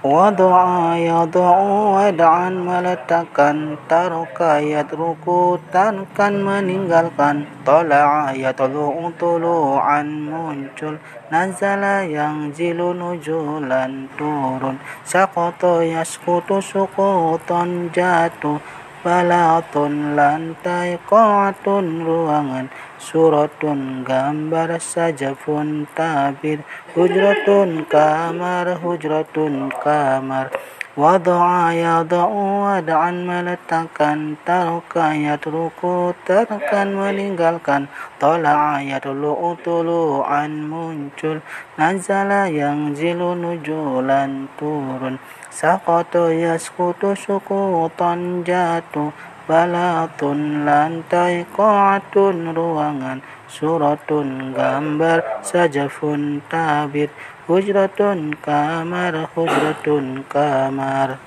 Wada'a yada'u wada'an meletakkan Taruka yatruku tankan meninggalkan Tala'a yatlu'u tulu'an muncul Nazala yang zilu nujulan turun Sakoto yaskutu sukuton jatuh Balatun lantai Qa'atun ruangan Suratun gambar sajafun tabir Hujratun kamar hujratun kamar Wada'a yada'u wada'an meletakkan Taruka yatruku tarkan meninggalkan. Tala'a yatlu'u tulu'an muncul Nazala yang zilu nujulan turun. Sakoto yaskutu sukutan jatuh Balatun lantai Qa'atun ruangan Suratun gambar Sajafun tabir Hujratun kamar Hujratun kamar